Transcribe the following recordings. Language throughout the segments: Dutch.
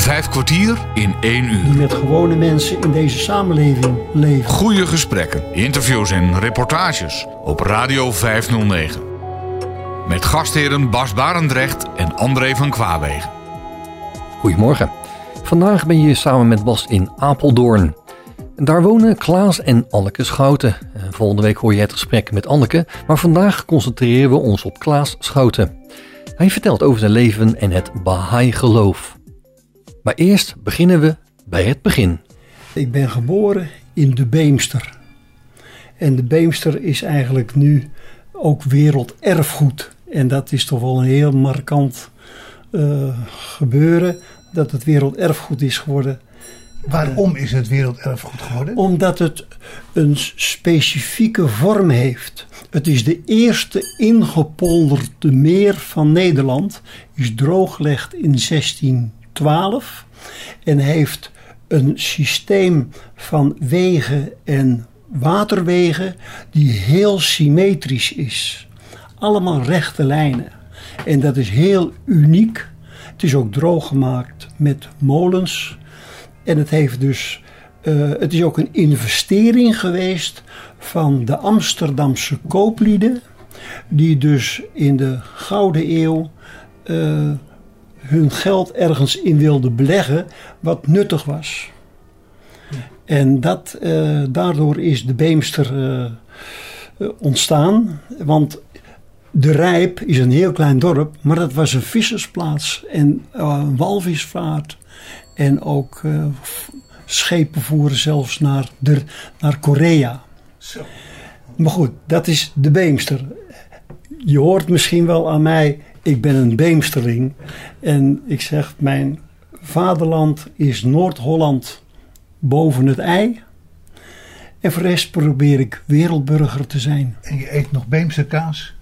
Vijf kwartier in één uur. Die met gewone mensen in deze samenleving leven. Goede gesprekken, interviews en reportages op Radio 509. Met gastheren Bas Barendrecht en André van Kwaabegen. Goedemorgen. Vandaag ben je samen met Bas in Apeldoorn. Daar wonen Klaas en Anneke Schouten. Volgende week hoor je het gesprek met Anneke, maar vandaag concentreren we ons op Klaas Schouten. Hij vertelt over zijn leven en het Baha'i-geloof. Maar eerst beginnen we bij het begin. Ik ben geboren in de Beemster. En de Beemster is eigenlijk nu ook werelderfgoed. En dat is toch wel een heel markant uh, gebeuren dat het werelderfgoed is geworden. Waarom is het werelderfgoed geworden? Omdat het een specifieke vorm heeft. Het is de eerste ingepolderde meer van Nederland. Is drooggelegd in 1612 en heeft een systeem van wegen en waterwegen die heel symmetrisch is. Allemaal rechte lijnen. En dat is heel uniek. Het is ook droog gemaakt met molens. En het heeft dus. Uh, het is ook een investering geweest van de Amsterdamse kooplieden. Die dus in de Gouden Eeuw uh, hun geld ergens in wilden beleggen wat nuttig was. En dat, uh, daardoor is de Beemster ontstaan. Want de Rijp is een heel klein dorp, maar dat was een vissersplaats en een walvisvaart. En ook schepen voeren zelfs naar, de, naar Korea. Zo. Maar goed, dat is de Beemster. Je hoort misschien wel aan mij, ik ben een Beemsterling. En ik zeg, mijn vaderland is Noord-Holland boven het ei. En voor de rest probeer ik wereldburger te zijn. En je eet nog Beemster kaas?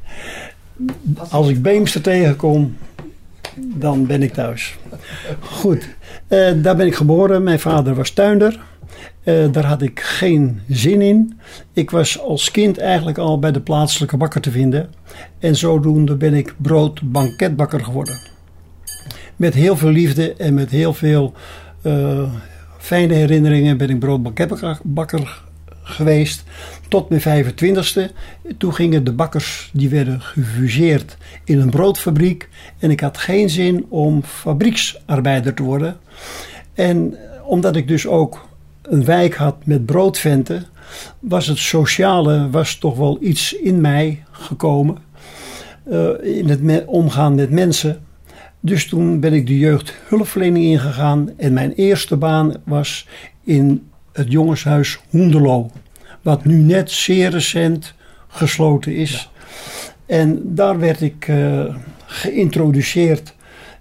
Als ik Beemster tegenkom, dan ben ik thuis. Goed, uh, daar ben ik geboren. Mijn vader was tuinder. Uh, daar had ik geen zin in. Ik was als kind eigenlijk al bij de plaatselijke bakker te vinden. En zodoende ben ik broodbanketbakker geworden. Met heel veel liefde en met heel veel uh, fijne herinneringen ben ik broodbanketbakker geweest tot mijn 25ste. Toen gingen de bakkers, die werden gefuseerd in een broodfabriek. En ik had geen zin om fabrieksarbeider te worden. En omdat ik dus ook een wijk had met broodventen, was het sociale was toch wel iets in mij gekomen. Uh, in het omgaan met mensen. Dus toen ben ik de jeugdhulpverlening ingegaan. En mijn eerste baan was in het jongenshuis Hoendelo. Wat nu net zeer recent gesloten is. En daar werd ik uh, geïntroduceerd.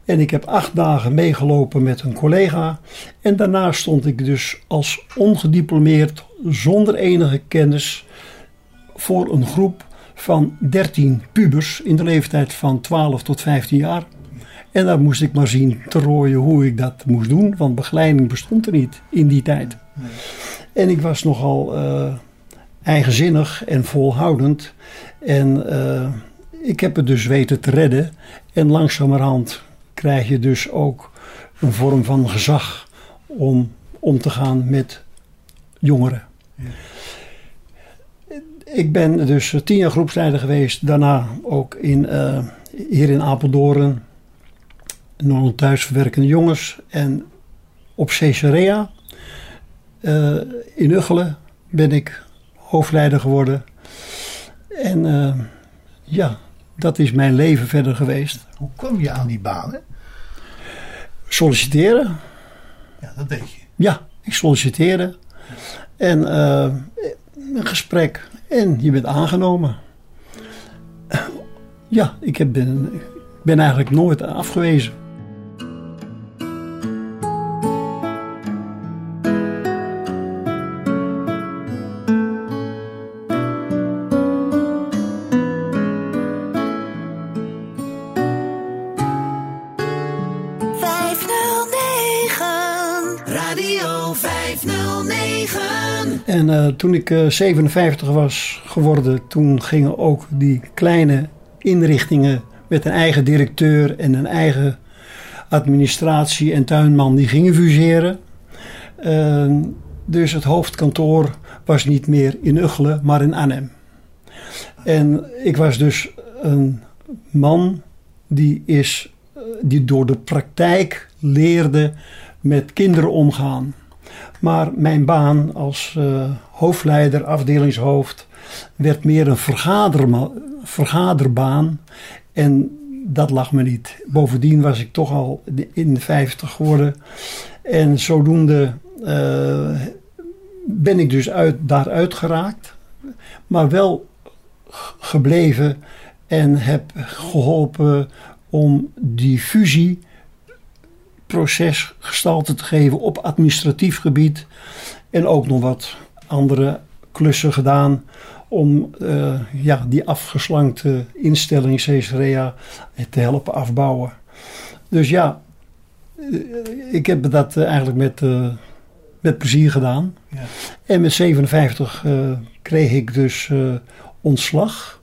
En ik heb acht dagen meegelopen met een collega. En daarna stond ik dus als ongediplomeerd, zonder enige kennis, voor een groep van 13 pubers in de leeftijd van 12 tot 15 jaar. En daar moest ik maar zien te rooien hoe ik dat moest doen, want begeleiding bestond er niet in die tijd. En ik was nogal uh, eigenzinnig en volhoudend. En uh, ik heb het dus weten te redden. En langzamerhand krijg je dus ook een vorm van gezag om om te gaan met jongeren. Ja. Ik ben dus tien jaar groepsleider geweest. Daarna ook in, uh, hier in Apeldoorn. Non thuisverwerkende jongens. En op Caesarea uh, in Uggelen ben ik hoofdleider geworden. En uh, ja, dat is mijn leven verder geweest. Hoe kom je aan die banen? Solliciteren. Ja, dat deed je. Ja, ik solliciteerde. En uh, een gesprek. En je bent aangenomen. Ja, ik heb ben, ben eigenlijk nooit afgewezen. Toen ik uh, 57 was geworden, toen gingen ook die kleine inrichtingen met een eigen directeur en een eigen administratie en tuinman die gingen fuseren. Uh, dus het hoofdkantoor was niet meer in Uggelen, maar in Arnhem. En ik was dus een man die, is, die door de praktijk leerde met kinderen omgaan. Maar mijn baan als uh, hoofdleider, afdelingshoofd, werd meer een vergaderbaan. En dat lag me niet. Bovendien was ik toch al in de 50 geworden. En zodoende uh, ben ik dus uit, daaruit geraakt. Maar wel gebleven en heb geholpen om die fusieproces gestalte te geven op administratief gebied. En ook nog wat andere klussen gedaan om uh, ja, die afgeslankte instelling Caesarea te helpen afbouwen. Dus ja, eh, ik heb dat eh, eigenlijk met, uh, met plezier gedaan. Ja. En met 57 uh, kreeg ik dus ontslag,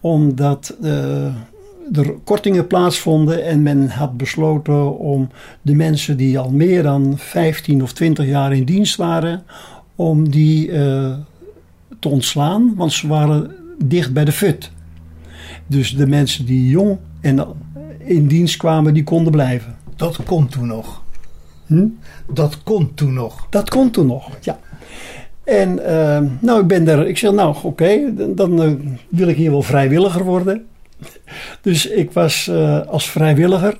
omdat er kortingen plaatsvonden en men had besloten om de mensen die al meer dan 15 of 20 jaar in dienst waren, om die te ontslaan, want ze waren dicht bij de fut. Dus de mensen die jong en in dienst kwamen, die konden blijven. Dat kon toen nog. Hm? Dat kon toen nog. Dat kon toen nog, ja. En uh, nou, ik ben er. Ik zeg, nou, oké, dan, dan uh, wil ik hier wel vrijwilliger worden. Dus ik was uh, als vrijwilliger,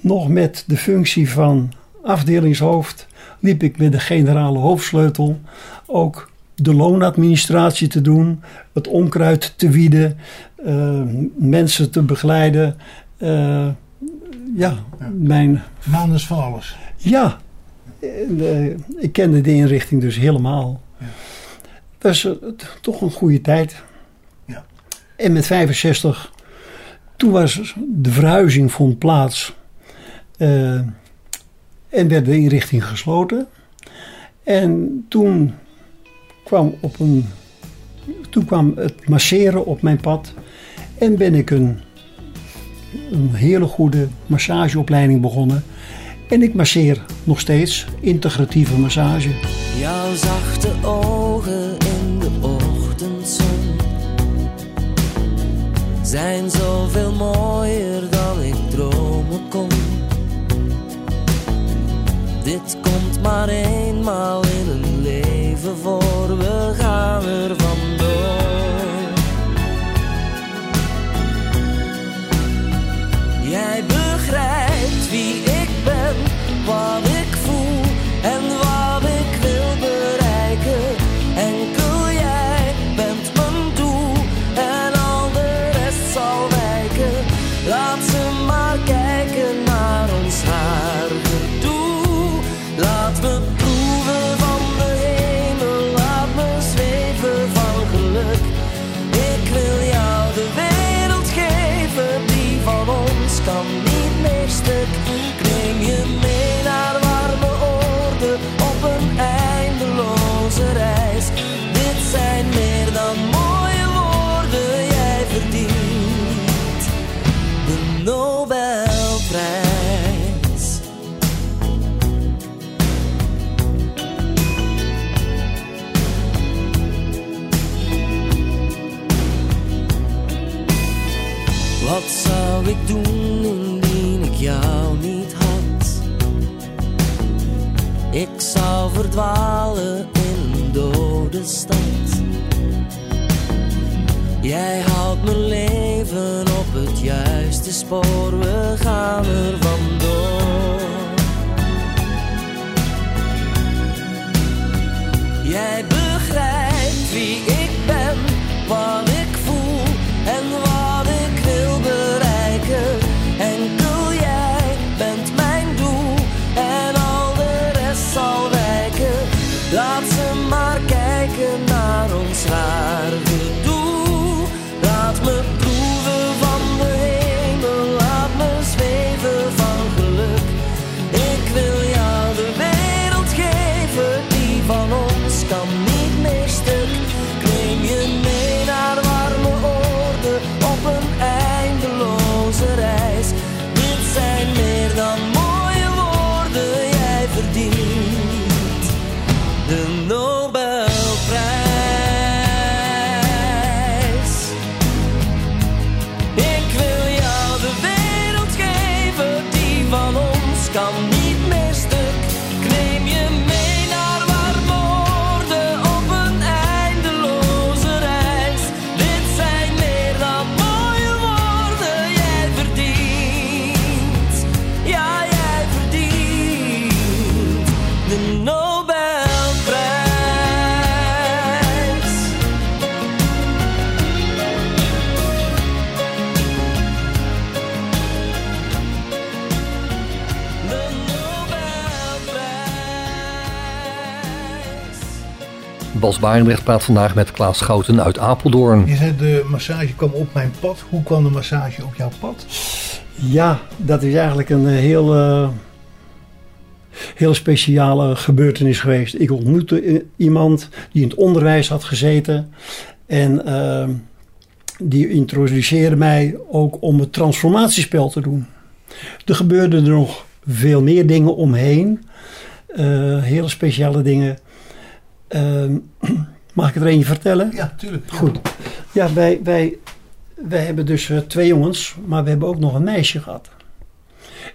nog met de functie van afdelingshoofd, liep ik met de generale hoofdsleutel ook de loonadministratie te doen, het onkruid te wieden, uh, mensen te begeleiden. Uh, ja, ja, mijn. Manus van alles. Ja, ik kende de inrichting dus helemaal. Ja. Het was toch een goede tijd. Ja. En met 65, toen was de verhuizing vond plaats. en werd de inrichting gesloten. En toen kwam op een, toen kwam het masseren op mijn pad. En ben ik een, een hele goede massageopleiding begonnen. En ik masseer nog steeds integratieve massage. Jouw zachte ogen zijn zoveel mooier dan ik dromen kon. Dit komt maar eenmaal in een leven voor, we gaan er zou verdwalen in een dode stad. Jij houdt mijn leven op het juiste spoor, we gaan er vandoor. Jij Bas Barendrecht praat vandaag met Klaas Schouten uit Apeldoorn. Je zei de massage kwam op mijn pad. Hoe kwam de massage op jouw pad? Ja, dat is eigenlijk een eh, heel, eh, heel speciale gebeurtenis geweest. Ik ontmoette eh, iemand die in het onderwijs had gezeten. En eh, die introduceerde mij ook om het transformatiespel te doen. Er gebeurden er nog veel meer dingen omheen. Eh, hele speciale dingen. Ehm, mag ik er eentje vertellen? Ja, tuurlijk. Ja. Goed. Ja, wij, wij, wij hebben dus eh, twee jongens, maar we hebben ook nog een meisje gehad.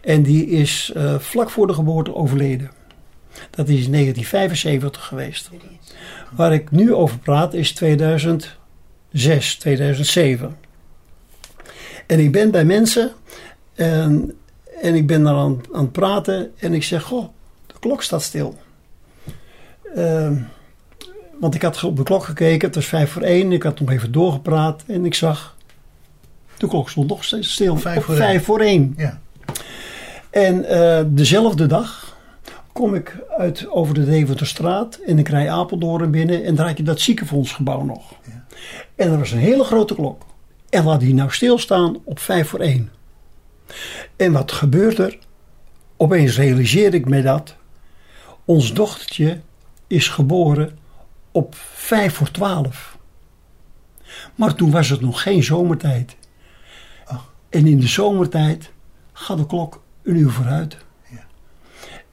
En die is eh, vlak voor de geboorte overleden. Dat is in 1975 geweest. Waar ik nu over praat is 2006, 2007. En ik ben bij mensen en, en ik ben daar aan, aan het praten en ik zeg, goh, de klok staat stil. Ehm, want ik had op de klok gekeken, het was vijf voor één. Ik had nog even doorgepraat en ik zag, de klok stond nog steeds stil. Vijf voor vijf voor één. Ja. En eh, dezelfde dag kom ik uit over de Deventerstraat en ik rij Apeldoorn binnen en daar had je dat ziekenfondsgebouw nog. Ja. En er was een hele grote klok. En laat die nou stilstaan op vijf voor één. En wat gebeurt er? Opeens realiseer ik me dat. Ons dochtertje is geboren op vijf voor twaalf. Maar toen was het nog geen zomertijd. En in de zomertijd gaat de klok een uur vooruit. Ja.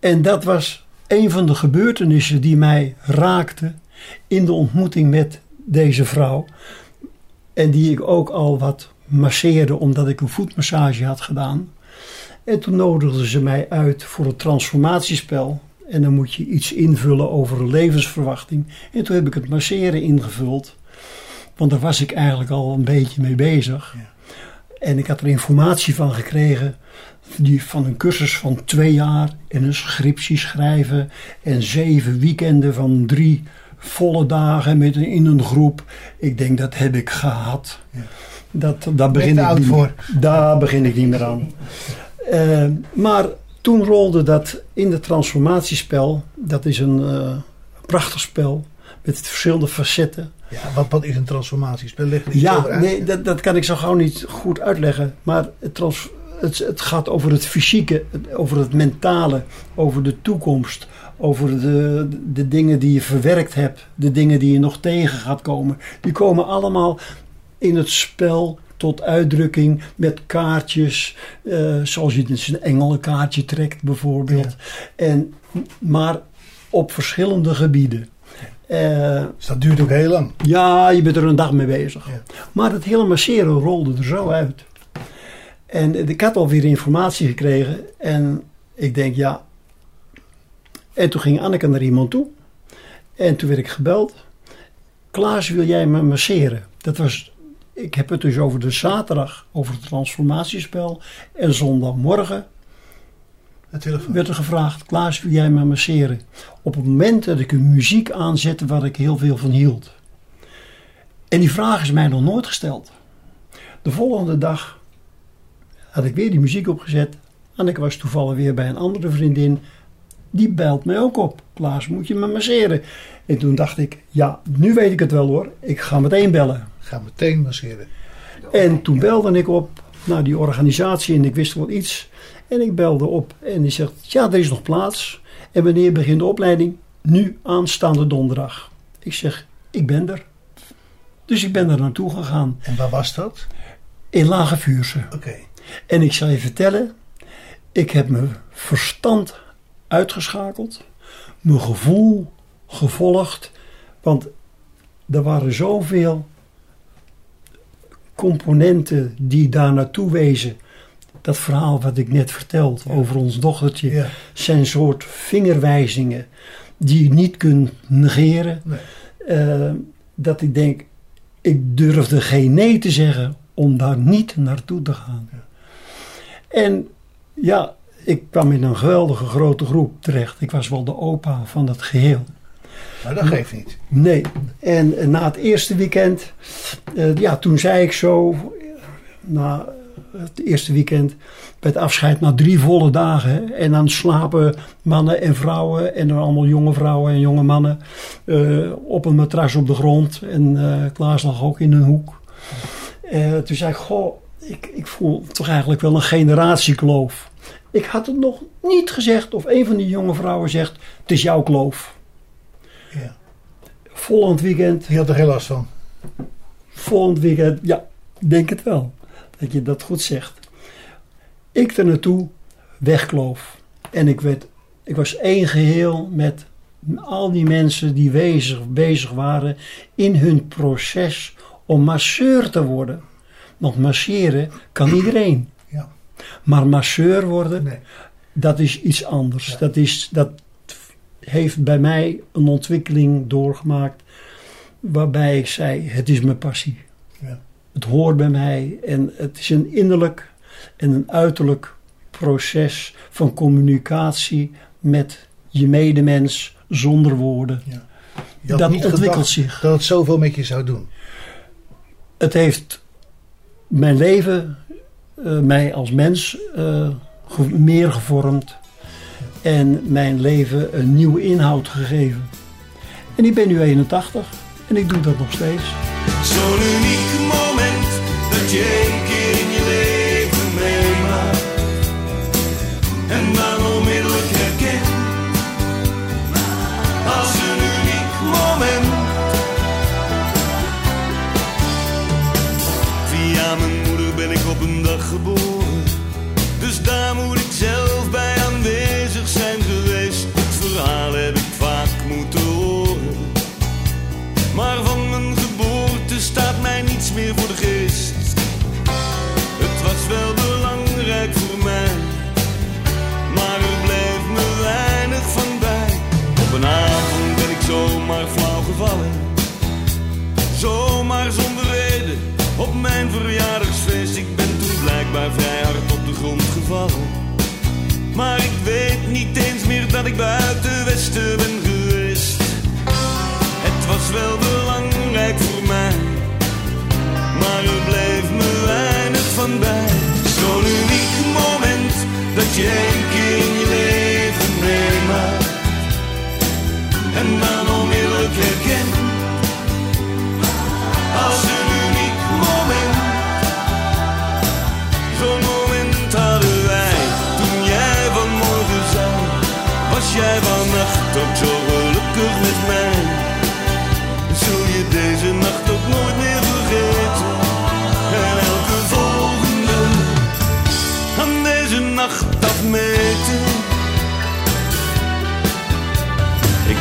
En dat was een van de gebeurtenissen die mij raakte in de ontmoeting met deze vrouw. En die ik ook al wat masseerde omdat ik een voetmassage had gedaan. En toen nodigden ze mij uit voor het transformatiespel. En dan moet je iets invullen over een levensverwachting. En toen heb ik het masseren ingevuld. Want daar was ik eigenlijk al een beetje mee bezig. Ja. En ik had er informatie van gekregen. Die van een cursus van twee jaar. En een scriptie schrijven. En zeven weekenden van drie volle dagen met een, in een groep. Ik denk dat heb ik gehad. Ja. Dat, daar, begin ik niet, voor. daar begin ik niet meer aan. Eh, maar toen rolde dat in het transformatiespel. Dat is een eh, prachtig spel. Met verschillende facetten. Ja, wat, wat is een transformatiespel? Leg Ja, nee, dat, dat kan ik zo gauw niet goed uitleggen. Maar het, trans, het, het gaat over het fysieke, het- over het mentale, over de toekomst. Over de, de dingen die je verwerkt hebt, de dingen die je nog tegen gaat komen. Die komen allemaal in het spel tot uitdrukking met kaartjes. eh, zoals je dus een engelenkaartje trekt bijvoorbeeld. En, maar op verschillende gebieden. Eh, Dus dat duurt ook heel lang. ja, je bent er een dag mee bezig. Ja. Maar het hele masseren rolde er zo uit. En ik had alweer informatie gekregen. En ik denk, ja. En toen ging Anneke naar iemand toe. En toen werd ik gebeld. Klaas, wil jij me masseren? Dat was, ik heb het dus over de zaterdag, over het transformatiespel. En zondagmorgen werd er gevraagd: Klaas, wil jij me masseren? Op het moment dat ik een muziek aanzette waar ik heel veel van hield. En die vraag is mij nog nooit gesteld. De volgende dag had ik weer die muziek opgezet. En ik was toevallig weer bij een andere vriendin. Die belt mij ook op. Klaas, moet je me masseren? En toen dacht ik, ja, nu weet ik het wel hoor. Ik ga meteen bellen. Ga meteen masseren. En toen belde ik op naar die organisatie en ik wist wel iets. En ik belde op en die zegt, ja, er is nog plaats. En wanneer begint de opleiding? Nu aanstaande donderdag. Ik zeg, ik ben er. Dus ik ben er naartoe gegaan En waar was dat? in Lage Vuurse. Oké. En ik zal je vertellen, ik heb mijn verstand uitgeschakeld, mijn gevoel gevolgd, want er waren zoveel componenten die daar naartoe wezen. dat verhaal wat ik net verteld over ons dochtertje, Ja. zijn soort vingerwijzingen die je niet kunt negeren. Nee. Eh, dat ik denk, ik durfde geen nee te zeggen om daar niet naartoe te gaan. En ja, ik kwam in een geweldige grote groep terecht. Ik was wel de opa van het geheel. Maar dat geeft niet. Nee. En na het eerste weekend, eh, ja, toen zei ik zo, na het eerste weekend, bij het afscheid, na drie volle dagen. en dan slapen mannen en vrouwen, en dan allemaal jonge vrouwen en jonge mannen, eh, op een matras op de grond. En eh Klaas lag ook in een hoek. Toen zei ik, goh, ik, ik voel toch eigenlijk wel een generatiekloof. Ik had het nog niet gezegd, of een van die jonge vrouwen zegt, het is jouw kloof. Ja. Volgend weekend Die had er geen last van. Volgend weekend, ja, denk het wel. Dat je dat goed zegt. Ik er naartoe, wegkloof. En ik, werd, ik was één geheel met al die mensen die bezig, bezig waren in hun proces om masseur te worden. Want masseren kan iedereen. Ja. Maar masseur worden, Nee. dat is iets anders. Ja. Dat, is, dat heeft bij mij een ontwikkeling doorgemaakt waarbij ik zei, het is mijn passie. Ja. Het hoort bij mij en het is een innerlijk en een uiterlijk proces van communicatie met je medemens zonder woorden. Je had Dat niet ontwikkelt zich. Dat het zoveel met je zou doen. Het heeft mijn leven, eh, mij als mens, eh, meer gevormd en mijn leven een nieuwe inhoud gegeven. En ik ben nu 81 en ik doe dat nog steeds. Zo'n uniek moment dat je dus daar moet ik zelf Maar ik weet niet eens meer dat ik buiten Westen ben geweest. Het was wel belangrijk voor mij, maar er bleef me weinig van bij. Zo'n uniek moment dat je één keer in je leven meemaakt en dan onmiddellijk herkent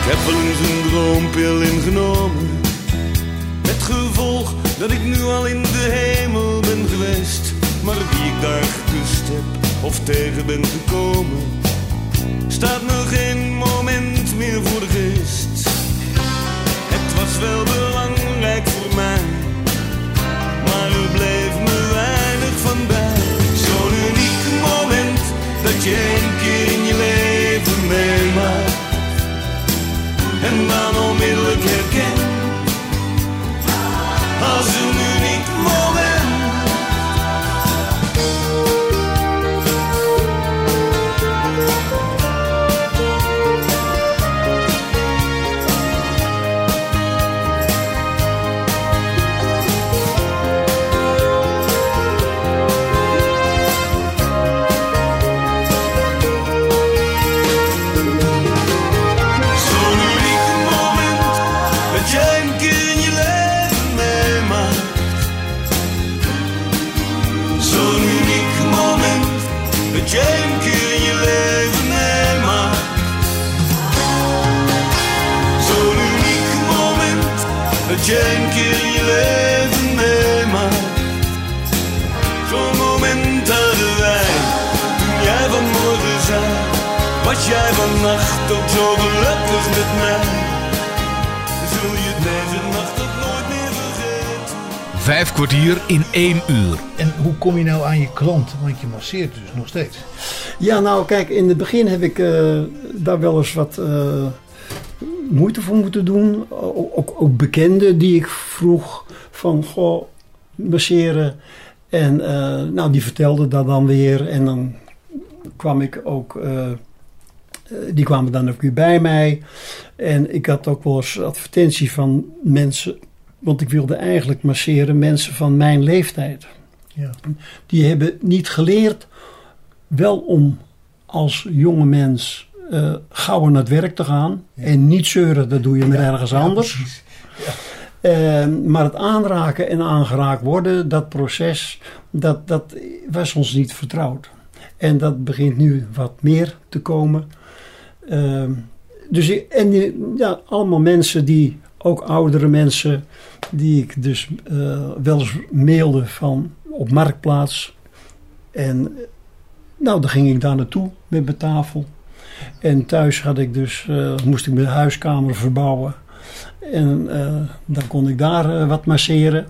heb wel eens een droompil ingenomen. Met gevolg dat ik nu al in de hemel ben geweest. Maar wie ik daar gekust heb of tegen ben gekomen Staat me geen moment meer voor de geest. Het was wel belangrijk voor mij, maar er bleef me weinig van bij. Zo'n uniek moment dat je één keer in je leven meemaakt en dan onmiddellijk herkent als een geen keer je leven meemaakt. Zo'n moment hadden wij, toen jij vanmorgen zei, was jij vannacht ook zo gelukkig met mij. Zul je deze nacht nooit meer vergeten. Vijf kwartier in één uur. En hoe kom je nou aan je klant? Want je masseert dus nog steeds. Ja, nou kijk, in het begin heb ik uh, daar wel eens wat... Uh, moeite voor moeten doen. Ook, ook bekenden die ik vroeg van, goh, masseren. En eh, nou, die vertelden dat dan weer. En dan kwam ik ook, eh, eh, die kwamen dan ook weer bij mij. En ik had ook wel eens advertentie van mensen, want ik wilde eigenlijk masseren mensen van mijn leeftijd. Ja. Die hebben niet geleerd wel om als jonge mens eh gauw aan het werk te gaan. En niet zeuren, dat doe je met ergens anders. Eh, maar het aanraken en aangeraakt worden, dat proces, dat, dat was ons niet vertrouwd. En dat begint nu wat meer te komen. Ehm, dus ik- en die- ja, allemaal mensen die, ook oudere mensen, die ik dus eh, wel eens mailde van op Marktplaats. En nou, dan ging ik daar naartoe met mijn tafel. En thuis had ik dus, eh, moest ik mijn huiskamer verbouwen. En eh, dan kon ik daar eh, wat masseren.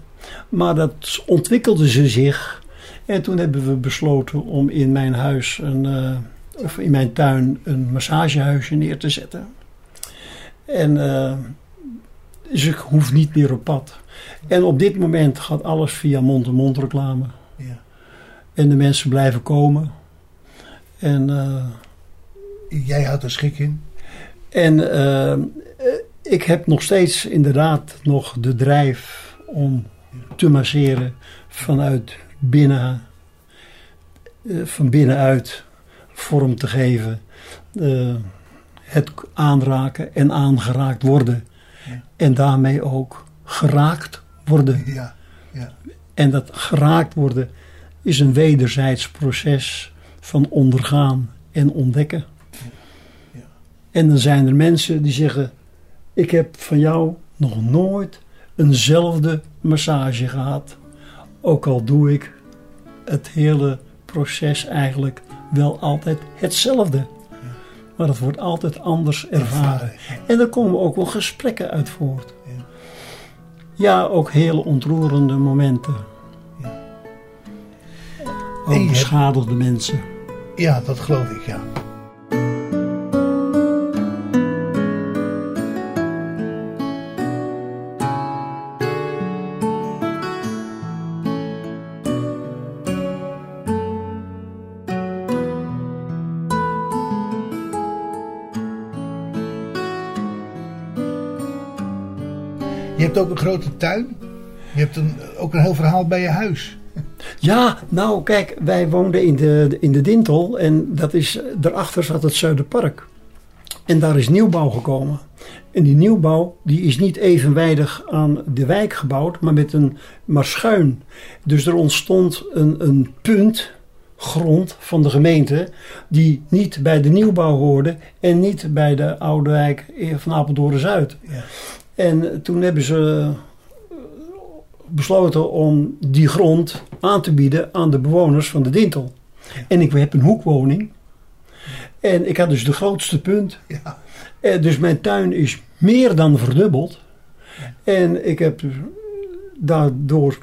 Maar dat ontwikkelde ze zich. En toen hebben we besloten om in mijn huis, een, of in mijn tuin, een massagehuisje neer te zetten. En eh, dus ik hoef niet meer op pad. En op dit moment gaat alles via mond-to-mond reclame. Ja. En de mensen blijven komen. En Jij houdt er schik in. En eh, eh, ik heb nog steeds inderdaad nog de drijf om te masseren vanuit binnen, eh, van binnenuit vorm te geven. Eh, het aanraken en aangeraakt worden. Ja. En daarmee ook geraakt worden. Ja. ja. En dat geraakt worden is een wederzijds proces van ondergaan en ontdekken. En dan zijn er mensen die zeggen: Ik heb van jou nog nooit eenzelfde massage gehad. Ook al doe ik het hele proces eigenlijk wel altijd hetzelfde. Maar het wordt altijd anders ervaren. En er komen ook wel gesprekken uit voort. Ja. Ook hele ontroerende momenten. Ook beschadigde mensen. Ja, dat geloof ik, ja. Hebt ook een grote tuin. Je hebt een, ook een heel verhaal bij je huis. Ja, nou kijk, wij woonden in de, in de Dintel en dat is, daarachter zat het Zuiderpark. En daar is nieuwbouw gekomen. En die nieuwbouw die is niet evenwijdig aan de wijk gebouwd, maar, met een, maar schuin. Dus er ontstond een, een punt grond van de gemeente die niet bij de nieuwbouw hoorde en niet bij de oude wijk van Apeldoorn-Zuid. Ja. En toen hebben ze besloten om die grond aan te bieden aan de bewoners van de Dintel. En ik heb een hoekwoning. En ik had dus de grootste punt. Ja. Eh, dus mijn tuin is meer dan verdubbeld. En ik heb dus- daardoor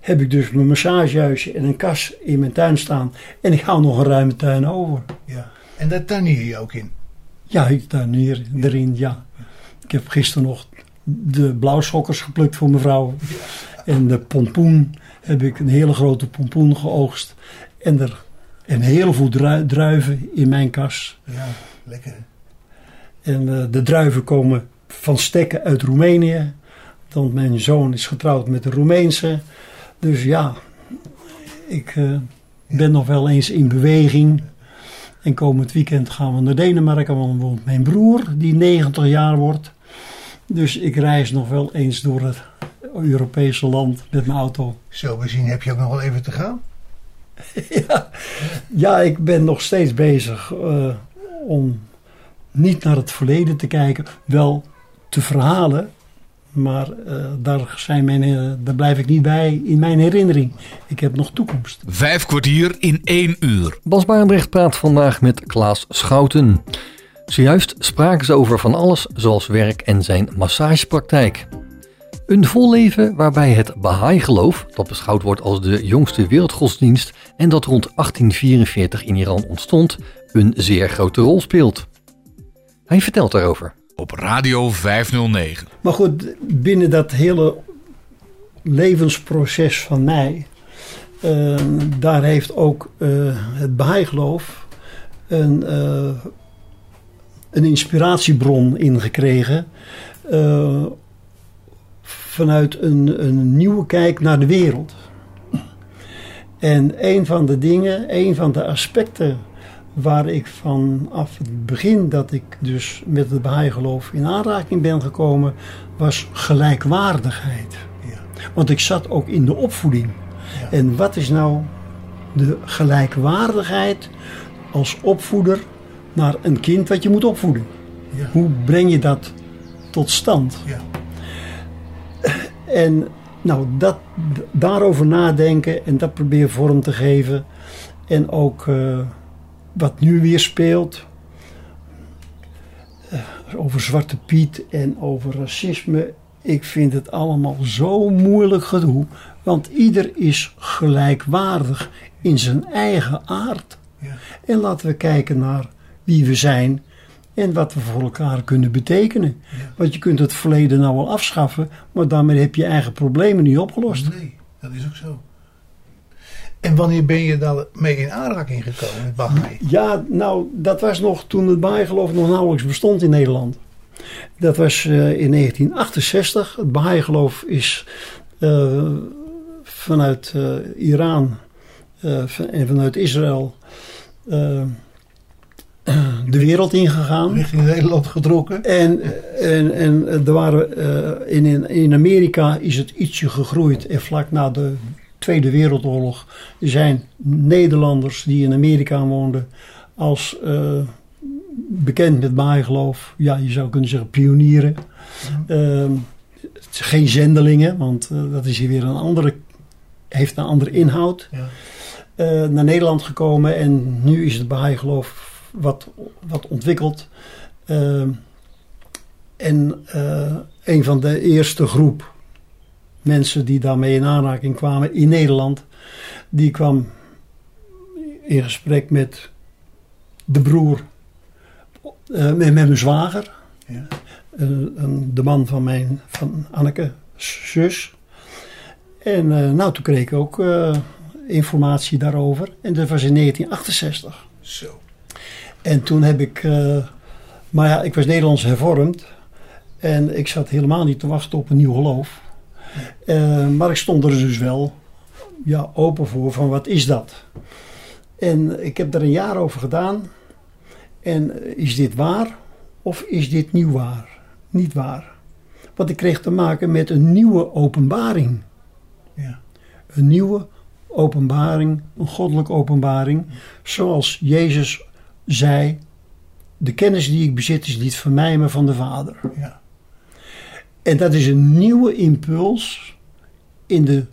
heb ik dus mijn massagehuisje en een kas in mijn tuin staan. En ik hou nog een ruime tuin over. ja. En daar tuinier je ook in. Ja, ik tuinier erin, ja. Ik heb gisteren nog de blauwschokkers geplukt voor mijn vrouw. En de pompoen heb ik een hele grote pompoen geoogst. En er een heel veel drui- druiven in mijn kas. Ja, lekker. En eh, de druiven komen van stekken uit Roemenië. Want mijn zoon is getrouwd met een Roemeense. Dus ja, ik eh, ben nog wel eens in beweging. En komend weekend gaan we naar Denemarken, want mijn broer, die 90 jaar wordt. Dus ik reis nog wel eens door het Europese land met mijn auto. Zo bezien heb je ook nog wel even te gaan. ja, ja, ik ben nog steeds bezig eh, om niet naar het verleden te kijken, wel te verhalen, maar eh, daar, zijn mijn, eh, daar blijf ik niet bij in mijn herinnering. Ik heb nog toekomst. Vijf kwartier in één uur. Bas Barendrecht praat vandaag met Klaas Schouten. Zojuist spraken ze over van alles zoals werk en zijn massagepraktijk. Een vol leven waarbij het Baha'i-geloof, dat beschouwd wordt als de jongste wereldgodsdienst en dat rond 1844 in Iran ontstond, een zeer grote rol speelt. Hij vertelt daarover. Op Radio 509. Maar goed, binnen dat hele levensproces van mij, eh, daar heeft ook eh, het Baha'i-geloof een, eh, een inspiratiebron in gekregen. eh, vanuit een, een nieuwe kijk naar de wereld. En een van de dingen, een van de aspecten waar ik vanaf het begin dat ik dus met het Baha'i-geloof in aanraking ben gekomen, was gelijkwaardigheid. Ja. Want ik zat ook in de opvoeding. En wat is nou de gelijkwaardigheid als opvoeder naar een kind wat je moet opvoeden? Ja. Hoe breng je dat tot stand? Ja. En nou, dat, daarover nadenken en dat proberen vorm te geven. En ook eh, wat nu weer speelt. eh, over Zwarte Piet en over racisme. Ik vind het allemaal zo moeilijk gedoe. Want ieder is gelijkwaardig in zijn eigen aard. Ja. En laten we kijken naar wie we zijn en wat we voor elkaar kunnen betekenen. Want je kunt het verleden nou wel afschaffen, maar daarmee heb je eigen problemen niet opgelost. Nee, dat is ook zo. En wanneer ben je daar mee in aanraking gekomen met Baha'i? Ja, nou, dat was nog toen het Baha'i-geloof nog nauwelijks bestond in Nederland. Dat was eh, in 1968. Het Baha'i-geloof is eh, vanuit eh, Iran en vanuit Israël de wereld ingegaan. Richting Nederland getrokken? En, en, en er waren, eh, in, in- Amerika is het ietsje gegroeid. En vlak na de Tweede Wereldoorlog zijn Nederlanders die in Amerika woonden als eh, bekend met bijgeloof. Ja, je zou kunnen zeggen pionieren. Ehm, geen zendelingen, want eh, dat is hier weer een andere, heeft een andere inhoud. Ja. naar Nederland gekomen en nu is het Baha'i-geloof wat, wat ontwikkeld. Ehm, en eh, een van de eerste groep mensen die daarmee in aanraking kwamen in Nederland, die kwam in gesprek met de broer, eh, met, mijn zwager, Ja. eh, de man van mijn, van Anneke, zus. En nou, toen kreeg ik ook informatie daarover. En dat was in 1968. Zo. En toen heb ik, eh, maar ja, ik was Nederlands hervormd. En ik zat helemaal niet te wachten op een nieuw geloof. Eh, maar ik stond er dus wel ja, open voor van wat is dat? En ik heb er een jaar over gedaan. En eh, is dit waar of is dit nieuw waar? Niet waar. Want ik kreeg te maken met een nieuwe openbaring. Ja. Een nieuwe openbaring, een goddelijke openbaring. Zoals Jezus zei: De kennis die ik bezit is niet van mij, maar van de Vader. Ja. En dat is een nieuwe impuls in de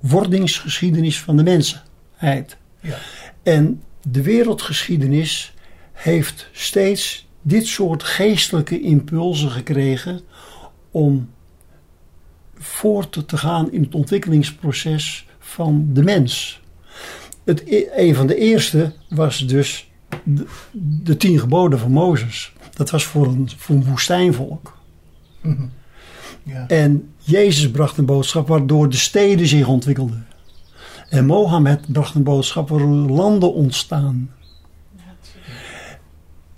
wordingsgeschiedenis van de mensheid. Ja. En de wereldgeschiedenis heeft steeds dit soort geestelijke impulsen gekregen om voort te gaan in het ontwikkelingsproces van de mens. Het, e- een van de eerste was dus de, de tien geboden van Mozes. Dat was voor een, voor een woestijnvolk. Ja. En Jezus bracht een boodschap waardoor de steden zich ontwikkelden. En Mohammed bracht een boodschap waardoor landen ontstaan.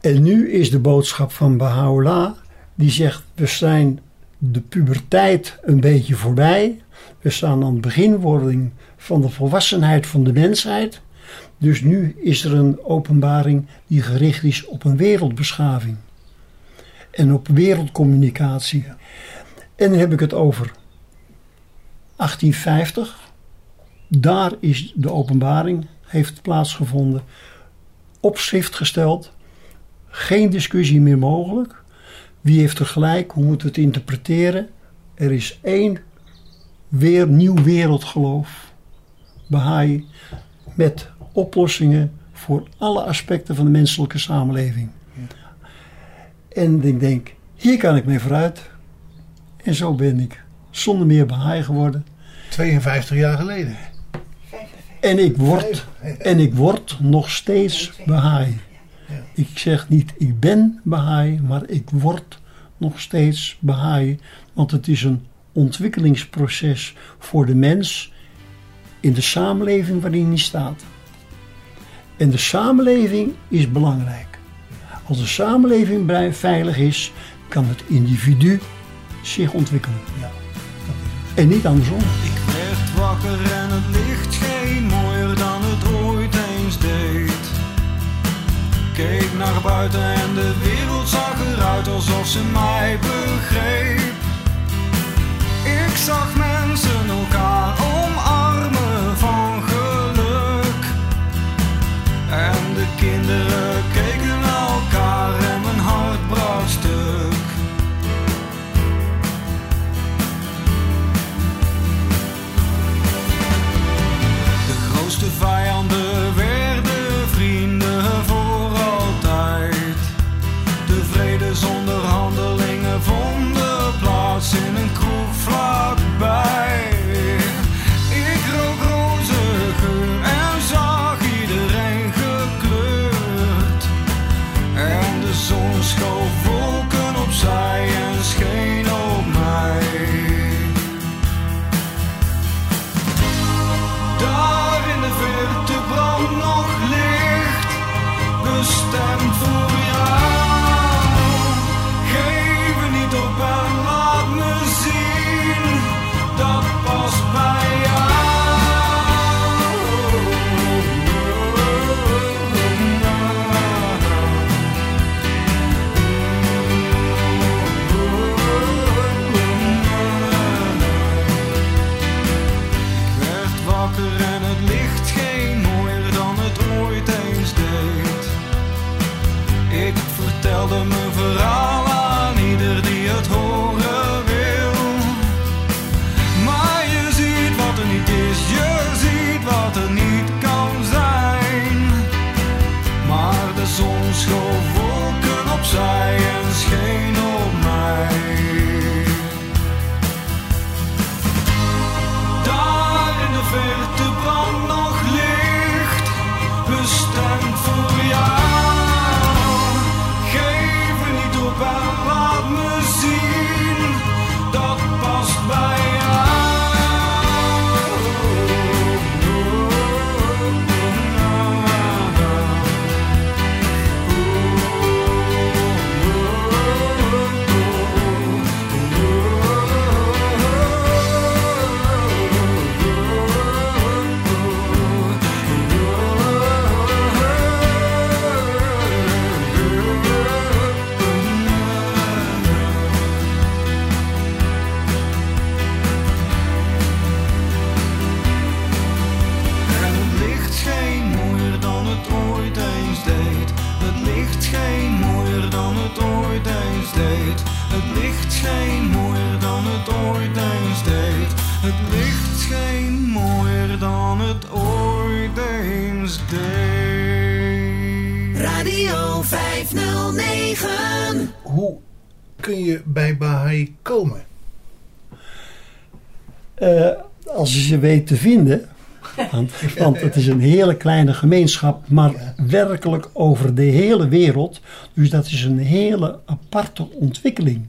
En nu is de boodschap van Baha'u'llah, die zegt, we zijn de puberteit een beetje voorbij. We staan aan het beginwording van de volwassenheid van de mensheid. Dus nu is er een openbaring die gericht is op een wereldbeschaving. En op wereldcommunicatie. En dan heb ik het over 1850. Daar is de openbaring, heeft plaatsgevonden. Op schrift gesteld. Geen discussie meer mogelijk. Wie heeft er gelijk? Hoe moet het interpreteren? Er is één weer nieuw wereldgeloof. Baha'i. Met oplossingen voor alle aspecten van de menselijke samenleving. En ik denk, hier kan ik mee vooruit. En zo ben ik zonder meer Baha'i geworden. 52 jaar geleden. En ik word, en ik word nog steeds Baha'i. Ik zeg niet ik ben Baha'i, maar ik word nog steeds Baha'i. Want het is een ontwikkelingsproces voor de mens in de samenleving waarin hij staat. En de samenleving is belangrijk. Als de samenleving veilig is, kan het individu zich ontwikkelen. En niet andersom. Ik werd wakker en het licht scheen mooier dan het ooit eens deed. Keek naar buiten en de wereld zag eruit alsof ze mij begreep. Ik zag mensen elkaar grootste je bij Baha'i komen? Eh, als je ze weet te vinden. Want, want het is een hele kleine gemeenschap, maar werkelijk over de hele wereld. Dus dat is een hele aparte ontwikkeling.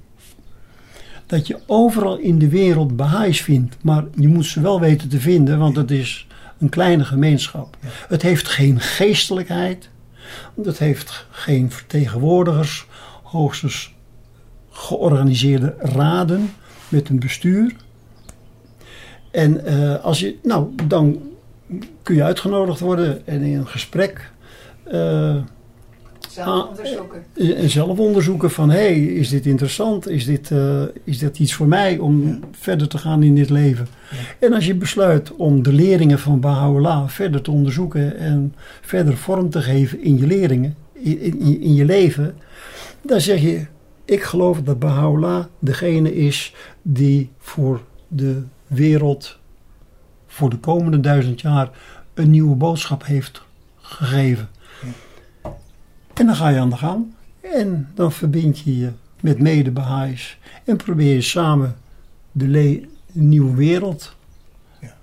Dat je overal in de wereld Baha'is vindt, maar je moet ze wel weten te vinden, want het is een kleine gemeenschap. Het heeft geen geestelijkheid, het heeft geen vertegenwoordigers, hoogstens georganiseerde raden met een bestuur. En eh, als je, nou, dan kun je uitgenodigd worden en in een gesprek eh, Zelf onderzoeken. eh, zelf onderzoeken van, hé, hey, is dit interessant? Is dit, is dit iets voor mij om verder te gaan in dit leven? En als je besluit om de leringen van Baha'u'llah verder te onderzoeken en verder vorm te geven in je leringen, in, in, in je leven, dan zeg je, ik geloof dat Baha'u'llah degene is die voor de wereld voor de komende duizend jaar een nieuwe boodschap heeft gegeven. En dan ga je aan de gang. En dan verbind je je met mede Baha'is en probeer je samen de nieuwe wereld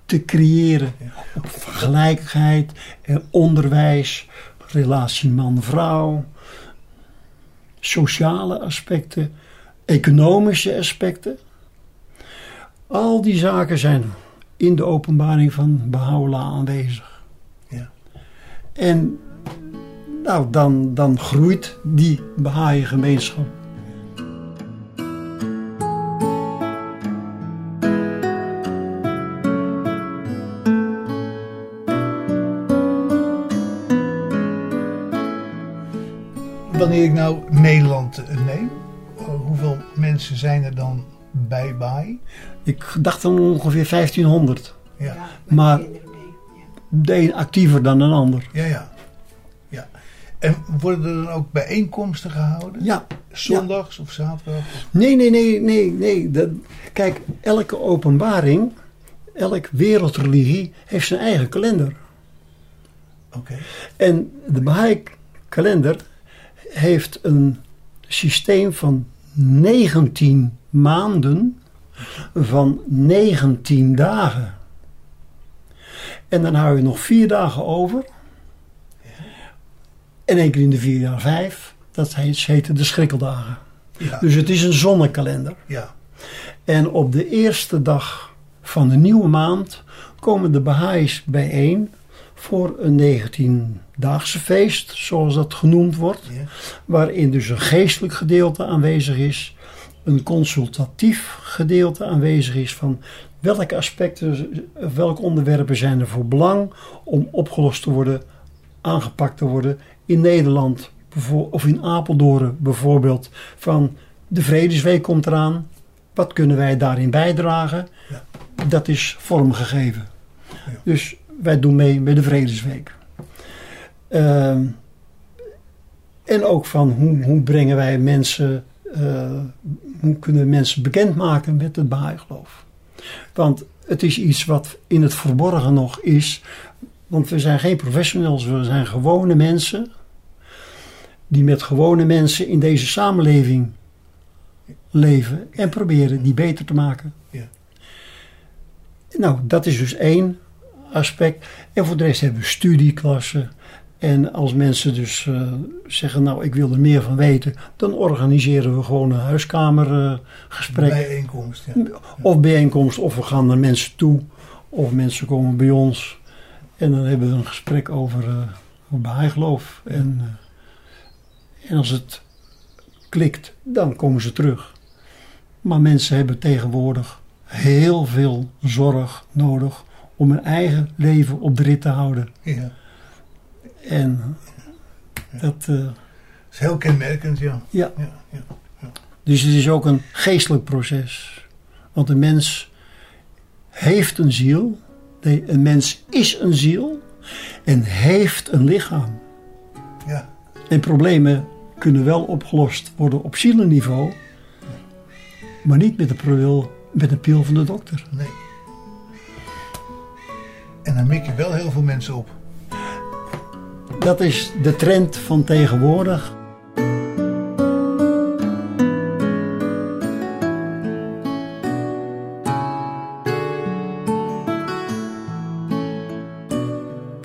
te creëren. Op gelijkheid en onderwijs, relatie man-vrouw, sociale aspecten, economische aspecten. Al die zaken zijn in de openbaring van Baha'u'llah aanwezig. Ja. En nou, dan, dan groeit die Baha'i gemeenschap. Wanneer ik nou Nederland eh, neem, eh, hoeveel mensen zijn er dan bij Baai? Ik dacht dan ongeveer 1500. Ja, Ja, Maar- kinderen mee. Ja. De een actiever dan een ander. ja, ja. ja. En worden er dan ook bijeenkomsten gehouden? Ja, Zondags of zaterdag? Of- nee, nee, nee, nee. nee. Dat, kijk, elke openbaring, elk wereldreligie heeft zijn eigen kalender. Oké. En de Baha'i-kalender heeft een systeem van 19 maanden van 19 dagen. En dan hou je nog vier dagen over. En één keer in de vier jaar vijf. Dat heet, heten de schrikkeldagen. Ja, Dus het is een zonnekalender. ja, En op de eerste dag van de nieuwe maand komen de Baha'is bijeen voor een 19-daagse feest, zoals dat genoemd wordt. ja. Waarin dus een geestelijk gedeelte aanwezig is, een consultatief gedeelte aanwezig is van welke aspecten, welke onderwerpen zijn er voor belang om opgelost te worden, aangepakt te worden in Nederland of in Apeldoorn bijvoorbeeld. Van de Vredesweek komt eraan, wat kunnen wij daarin bijdragen? Ja. Dat is vormgegeven. Ja. Dus wij doen mee met de Vredesweek. Ehm, en ook van hoe, hoe brengen wij mensen, eh, hoe kunnen we mensen bekendmaken met het Baha'i-geloof. Want het is iets wat in het verborgen nog is. Want we zijn geen professionals, we zijn gewone mensen. Die met gewone mensen in deze samenleving leven en proberen die beter te maken. Ja. Nou, dat is dus één aspect. En voor de rest hebben we studieklassen. En als mensen dus eh, zeggen, nou ik wil er meer van weten, dan organiseren we gewoon een huiskamergesprek. Bijeenkomst, ja. Of bijeenkomst, of we gaan naar mensen toe, of mensen komen bij ons. En dan hebben we een gesprek over, over bijgeloof. En, eh, en als het klikt, dan komen ze terug. Maar mensen hebben tegenwoordig heel veel zorg nodig om hun eigen leven op de rit te houden. ja. En dat, eh, Dat is heel kenmerkend, ja. ja. ja, ja. Dus het is ook een geestelijk proces. Want een mens heeft een ziel. Nee, een mens is een ziel. En heeft een lichaam. ja. En problemen kunnen wel opgelost worden op zielenniveau. Maar niet met de pil, met de pil van de dokter. Nee. En dan je wel heel veel mensen op. Dat is de trend van tegenwoordig.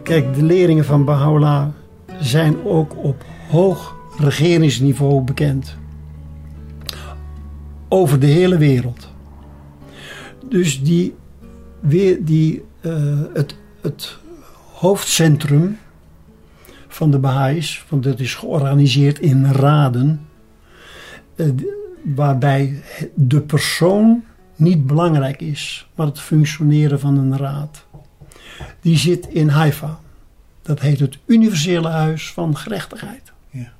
Kijk, de leringen van Baha'u'llah zijn ook op hoog regeringsniveau bekend. Over de hele wereld. Dus die, die, het, het hoofdcentrum van de Baha'is, want dat is georganiseerd in raden, eh, waarbij de persoon niet belangrijk is, maar het functioneren van een raad. Die zit in Haifa. Dat heet het Universele Huis van Gerechtigheid. Ja.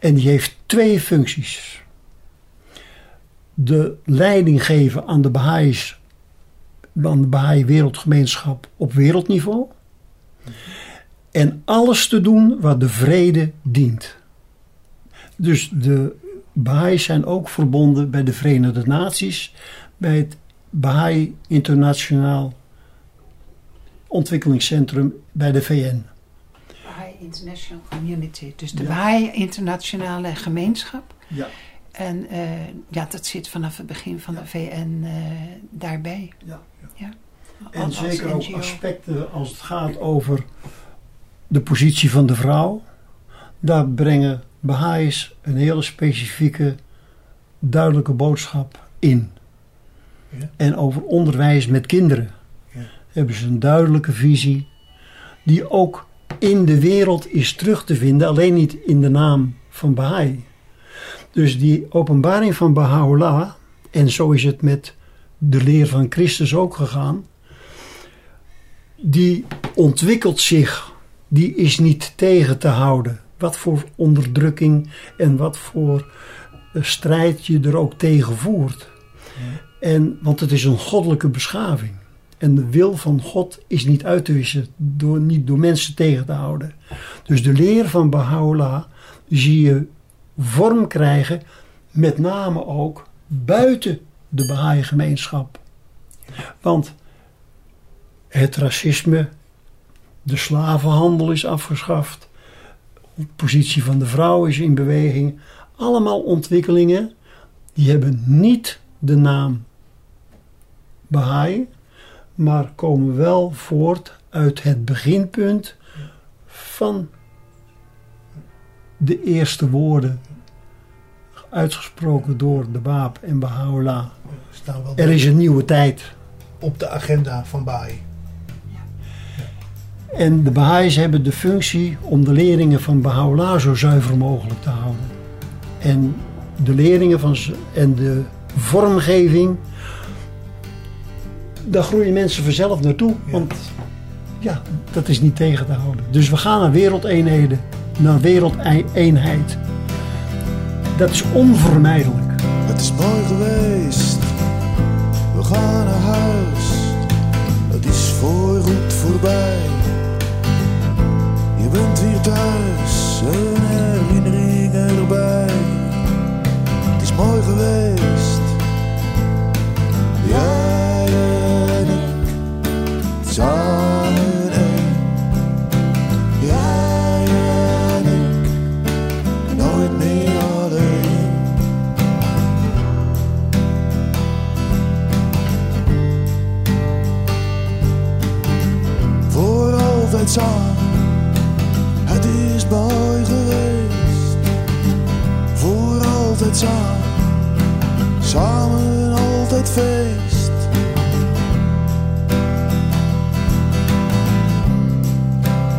En die heeft twee functies. De leiding geven aan de Baha'is, aan de Baha'i wereldgemeenschap op wereldniveau. En alles te doen wat de vrede dient. Dus de Baha'is zijn ook verbonden bij de Verenigde Naties, bij het Baha'i Internationaal Ontwikkelingscentrum bij de VN. International Community. Dus de Ja. Baha'i Internationale Gemeenschap. Ja. En eh, ja, dat zit vanaf het begin van de VN eh, daarbij. Ja, Ja. En Als- als zeker ook aspecten als het gaat over de positie van de vrouw. Daar brengen Baha'is een hele specifieke, duidelijke boodschap in. Ja. En over onderwijs met kinderen Ja. hebben ze een duidelijke visie, die ook in de wereld is terug te vinden, alleen niet in de naam van Baha'i. Dus die openbaring van Baha'u'llah, en zo is het met de leer van Christus ook gegaan, die ontwikkelt zich, die is niet tegen te houden. Wat voor onderdrukking en wat voor eh, strijd je er ook tegen voert. En, want het is een goddelijke beschaving. En de wil van God is niet uit te wissen, door, niet door mensen tegen te houden. Dus de leer van Baha'u'llah zie je vorm krijgen, met name ook buiten de Baha'i-gemeenschap. Want het racisme, de slavenhandel is afgeschaft, de positie van de vrouw is in beweging. Allemaal ontwikkelingen die hebben niet de naam Baha'i, maar komen wel voort uit het beginpunt van de eerste woorden uitgesproken door de Baap en Baha'u'llah. Staan wel Er is een nieuwe tijd. op de agenda van Baai. En de Baha'is hebben de functie om de leringen van Baha'u'llah zo zuiver mogelijk te houden. En de leringen van en de vormgeving, daar groeien mensen vanzelf naartoe. Want ja, dat is niet tegen te houden. Dus we gaan naar wereldeenheden, naar wereldeenheid. Dat is onvermijdelijk. Het is mooi geweest, we gaan naar huis. Het is voorgoed voorbij. Je bent weer thuis, een herinnering erbij. Het is mooi geweest,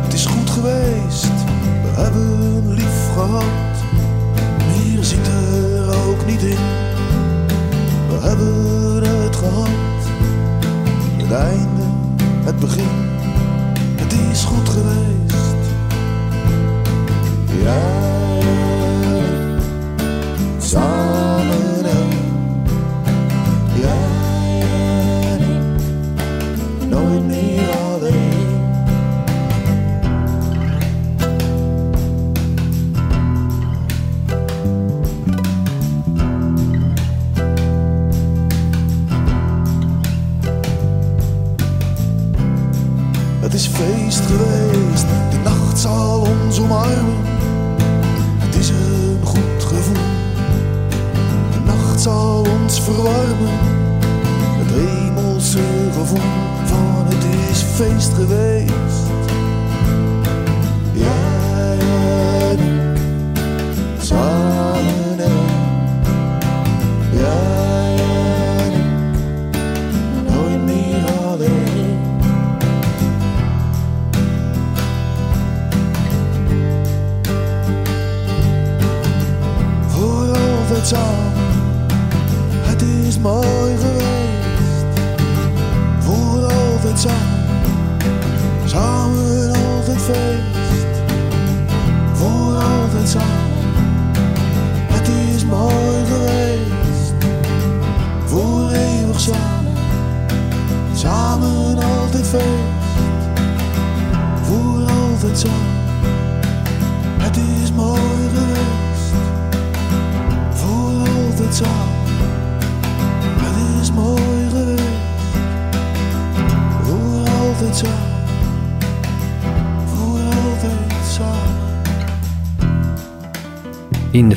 Het is goed geweest, we hebben lief gehad. Meer zit er ook niet in, we hebben het gehad. Het einde, het begin het is goed geweest. Jij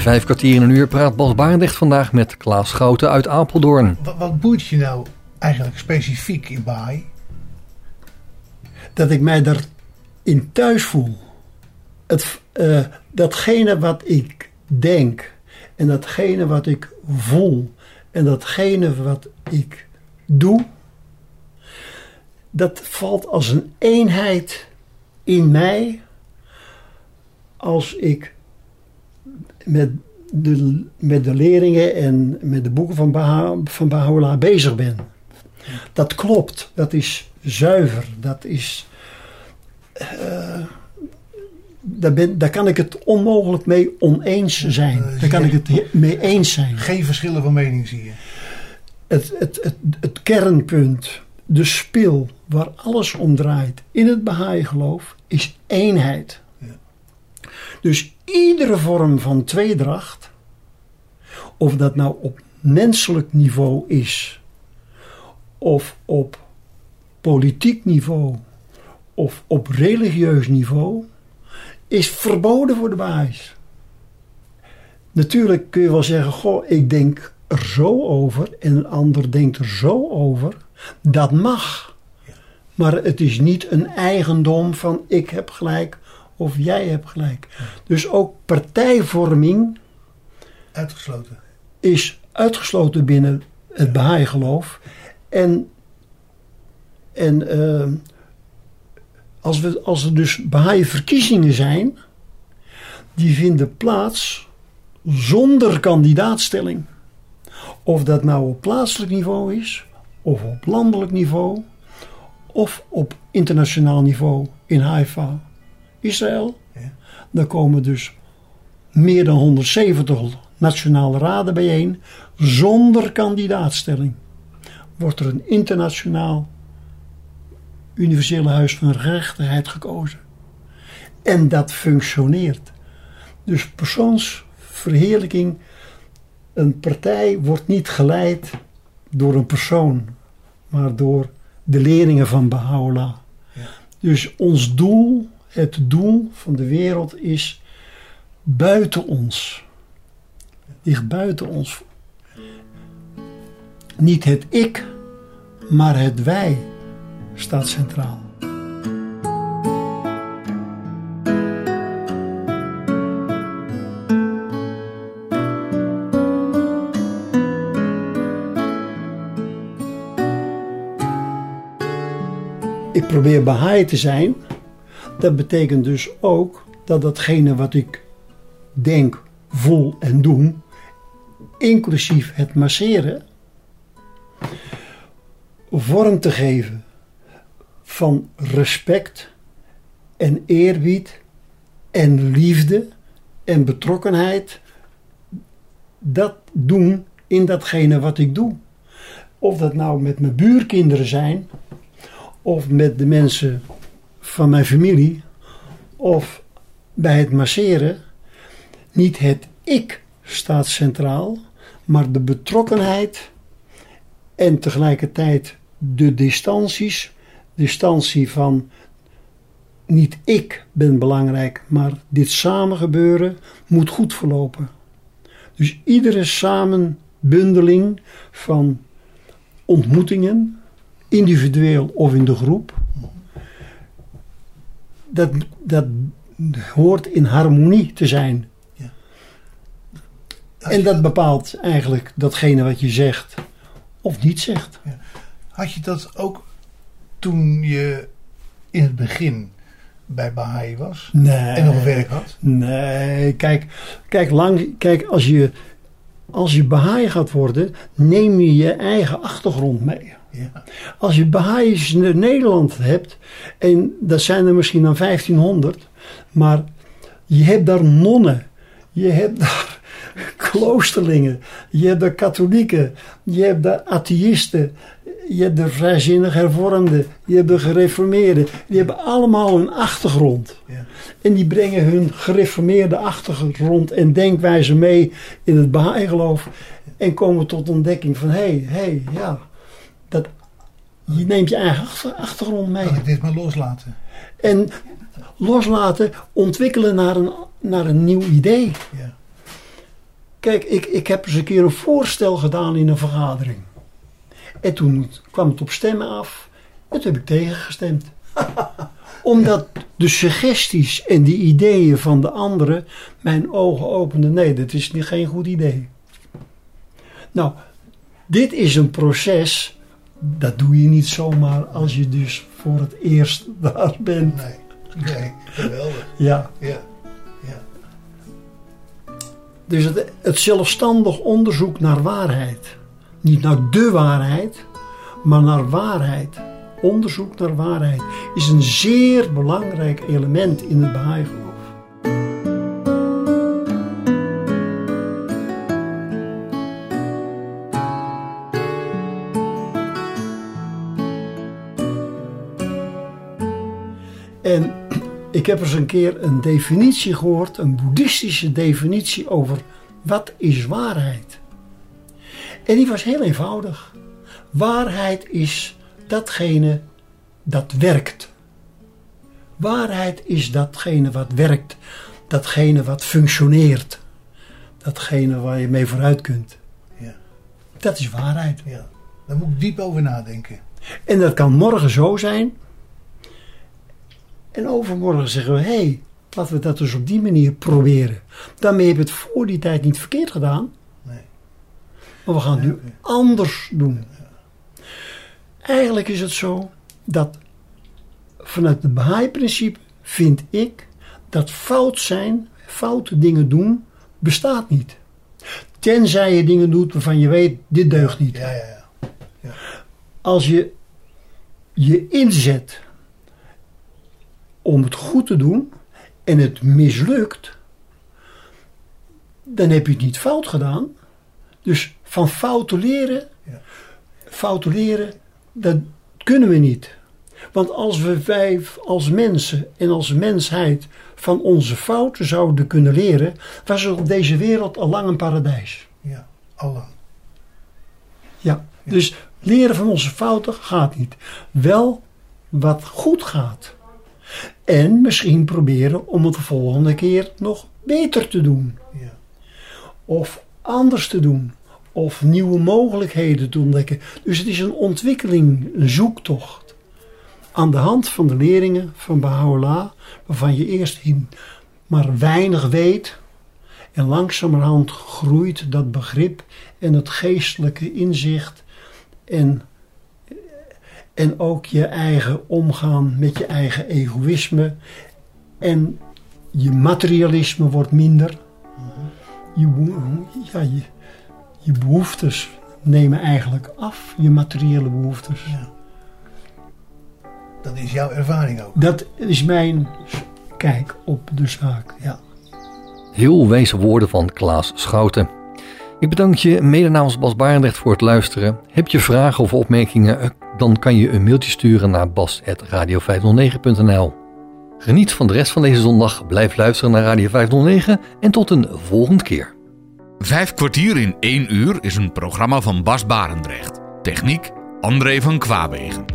vijf kwartier in een uur praat Bas Barendrecht vandaag met Klaas Schouten uit Apeldoorn. Wat, wat boeit je nou eigenlijk specifiek in Baai? Dat ik mij daarin thuis voel. Het, eh, datgene wat ik denk en datgene wat ik voel en datgene wat ik doe, dat valt als een eenheid in mij als ik met de, met de leerlingen en met de boeken van, Baha, van Baha'u'llah bezig ben. Dat klopt, dat is zuiver, dat is. eh, daar, ben, daar kan ik het onmogelijk mee oneens zijn. Daar kan ik het he- mee eens zijn. Geen verschillen van mening zie je. Het, het, het, het kernpunt, de spil waar alles om draait in het Baha'i-geloof, is eenheid. Dus iedere vorm van tweedracht, of dat nou op menselijk niveau is, of op politiek niveau, of op religieus niveau, is verboden voor de Baha'is. Natuurlijk kun je wel zeggen, goh, ik denk er zo over en een ander denkt er zo over. Dat mag. Maar het is niet een eigendom van ik heb gelijk of jij hebt gelijk. Dus ook partijvorming Uitgesloten. is uitgesloten binnen het Baha'i-geloof. En, en eh, als, we, als er dus Baha'i-verkiezingen zijn, die vinden plaats zonder kandidaatstelling. Of dat nou op plaatselijk niveau is, of op landelijk niveau, of op internationaal niveau in Haifa, Israël. Ja. Dan komen dus meer dan 170 nationale raden bijeen zonder kandidaatstelling. Wordt er een internationaal universele huis van gerechtigheid gekozen. En dat functioneert. Dus persoonsverheerlijking, een partij wordt niet geleid door een persoon, maar door de leerlingen van Baha'u'llah. Dus ons doel, het doel van de wereld is buiten ons. Ligt buiten ons. Niet het ik, maar het wij staat centraal. Ik probeer Baha'i te zijn. Dat betekent dus ook dat datgene wat ik denk, voel en doe, inclusief het masseren, vorm te geven van respect en eerbied en liefde en betrokkenheid. Dat doen in datgene wat ik doe. Of dat nou met mijn buurkinderen zijn, of met de mensen van mijn familie, of bij het masseren. Niet het ik staat centraal, maar de betrokkenheid en tegelijkertijd de distanties. Distantie van niet ik ben belangrijk, maar dit samengebeuren moet goed verlopen. Dus iedere samenbundeling van ontmoetingen, individueel of in de groep, dat, dat hoort in harmonie te zijn. En dat bepaalt eigenlijk datgene wat je zegt of niet zegt. Had je dat ook toen je in het begin bij Baha'i was? Nee. En nog werk had? Nee, kijk, kijk, lang, kijk als, je, als je Baha'i gaat worden, neem je je eigen achtergrond mee. Ja. Als je Baha'is in Nederland hebt, en dat zijn er misschien dan 1500, maar je hebt daar nonnen, je hebt daar kloosterlingen, je hebt daar katholieken, je hebt daar atheïsten, je hebt de vrijzinnig hervormden, je hebt de gereformeerden. Die hebben allemaal een achtergrond. Ja. En die brengen hun gereformeerde achtergrond en denkwijze mee in het Baha'i-geloof. En komen tot ontdekking van, hé, hey, hé, hey, ja, dat, je neemt je eigen achter- achtergrond mee. Kan ik dit maar loslaten? En loslaten, ontwikkelen naar een, naar een nieuw idee. Ja. Kijk, ik, ik heb eens een keer een voorstel gedaan in een vergadering. En toen kwam het op stemmen af. En toen heb ik tegengestemd. Omdat de suggesties en die ideeën van de anderen mijn ogen openden. Nee, dat is niet, geen goed idee. Nou, dit is een proces. Dat doe je niet zomaar als je dus voor het eerst daar bent. Nee, nee, geweldig. Ja. Ja, ja. Dus het, het zelfstandig onderzoek naar waarheid. Niet naar de waarheid, maar naar waarheid. Onderzoek naar waarheid is een zeer belangrijk element in het Baha'i-geloof. Ik heb eens een keer een definitie gehoord, een boeddhistische definitie over wat is waarheid. En die was heel eenvoudig. Waarheid is datgene dat werkt. Waarheid is datgene wat werkt, datgene wat functioneert, datgene waar je mee vooruit kunt. Ja. Dat is waarheid. ja. Daar moet ik diep over nadenken. En dat kan morgen zo zijn. En overmorgen zeggen we: hé, hey, laten we dat dus op die manier proberen. Daarmee heb je het voor die tijd niet verkeerd gedaan. Nee. Maar we gaan het nu anders doen. Eigenlijk is het zo dat vanuit het Baha'i-principe vind ik dat fout zijn, foute dingen doen, bestaat niet. Tenzij je dingen doet waarvan je weet, dit deugt niet. Ja, ja, ja. Als je je inzet om het goed te doen en het mislukt, dan heb je het niet fout gedaan. Dus van fouten leren, Ja. fouten leren, dat kunnen we niet. Want als we wij als mensen en als mensheid van onze fouten zouden kunnen leren, was er op deze wereld al lang een paradijs. ja. Allang. Ja, dus leren van onze fouten gaat niet. Wel wat goed gaat. En misschien proberen om het de volgende keer nog beter te doen. Ja. Of anders te doen. Of nieuwe mogelijkheden te ontdekken. Dus het is een ontwikkeling, een zoektocht. Aan de hand van de leringen van Baha'u'llah, waarvan je eerst maar weinig weet. En langzamerhand groeit dat begrip en het geestelijke inzicht. En, en ook je eigen omgaan met je eigen egoïsme. En je materialisme wordt minder. Je, ja, je, je behoeftes nemen eigenlijk af, je materiële behoeftes. Dat is jouw ervaring ook. Dat is mijn kijk op de zaak. Ja. Heel wijze woorden van Klaas Schouten. Ik bedank je mede namens Bas Barendrecht voor het luisteren. Heb je vragen of opmerkingen, dan kan je een mailtje sturen naar bas.radio509.nl. Geniet van de rest van deze zondag, blijf luisteren naar Radio 509 en tot een volgende keer. Vijf kwartier in één uur is een programma van Bas Barendrecht. Techniek André van Kwaabegen.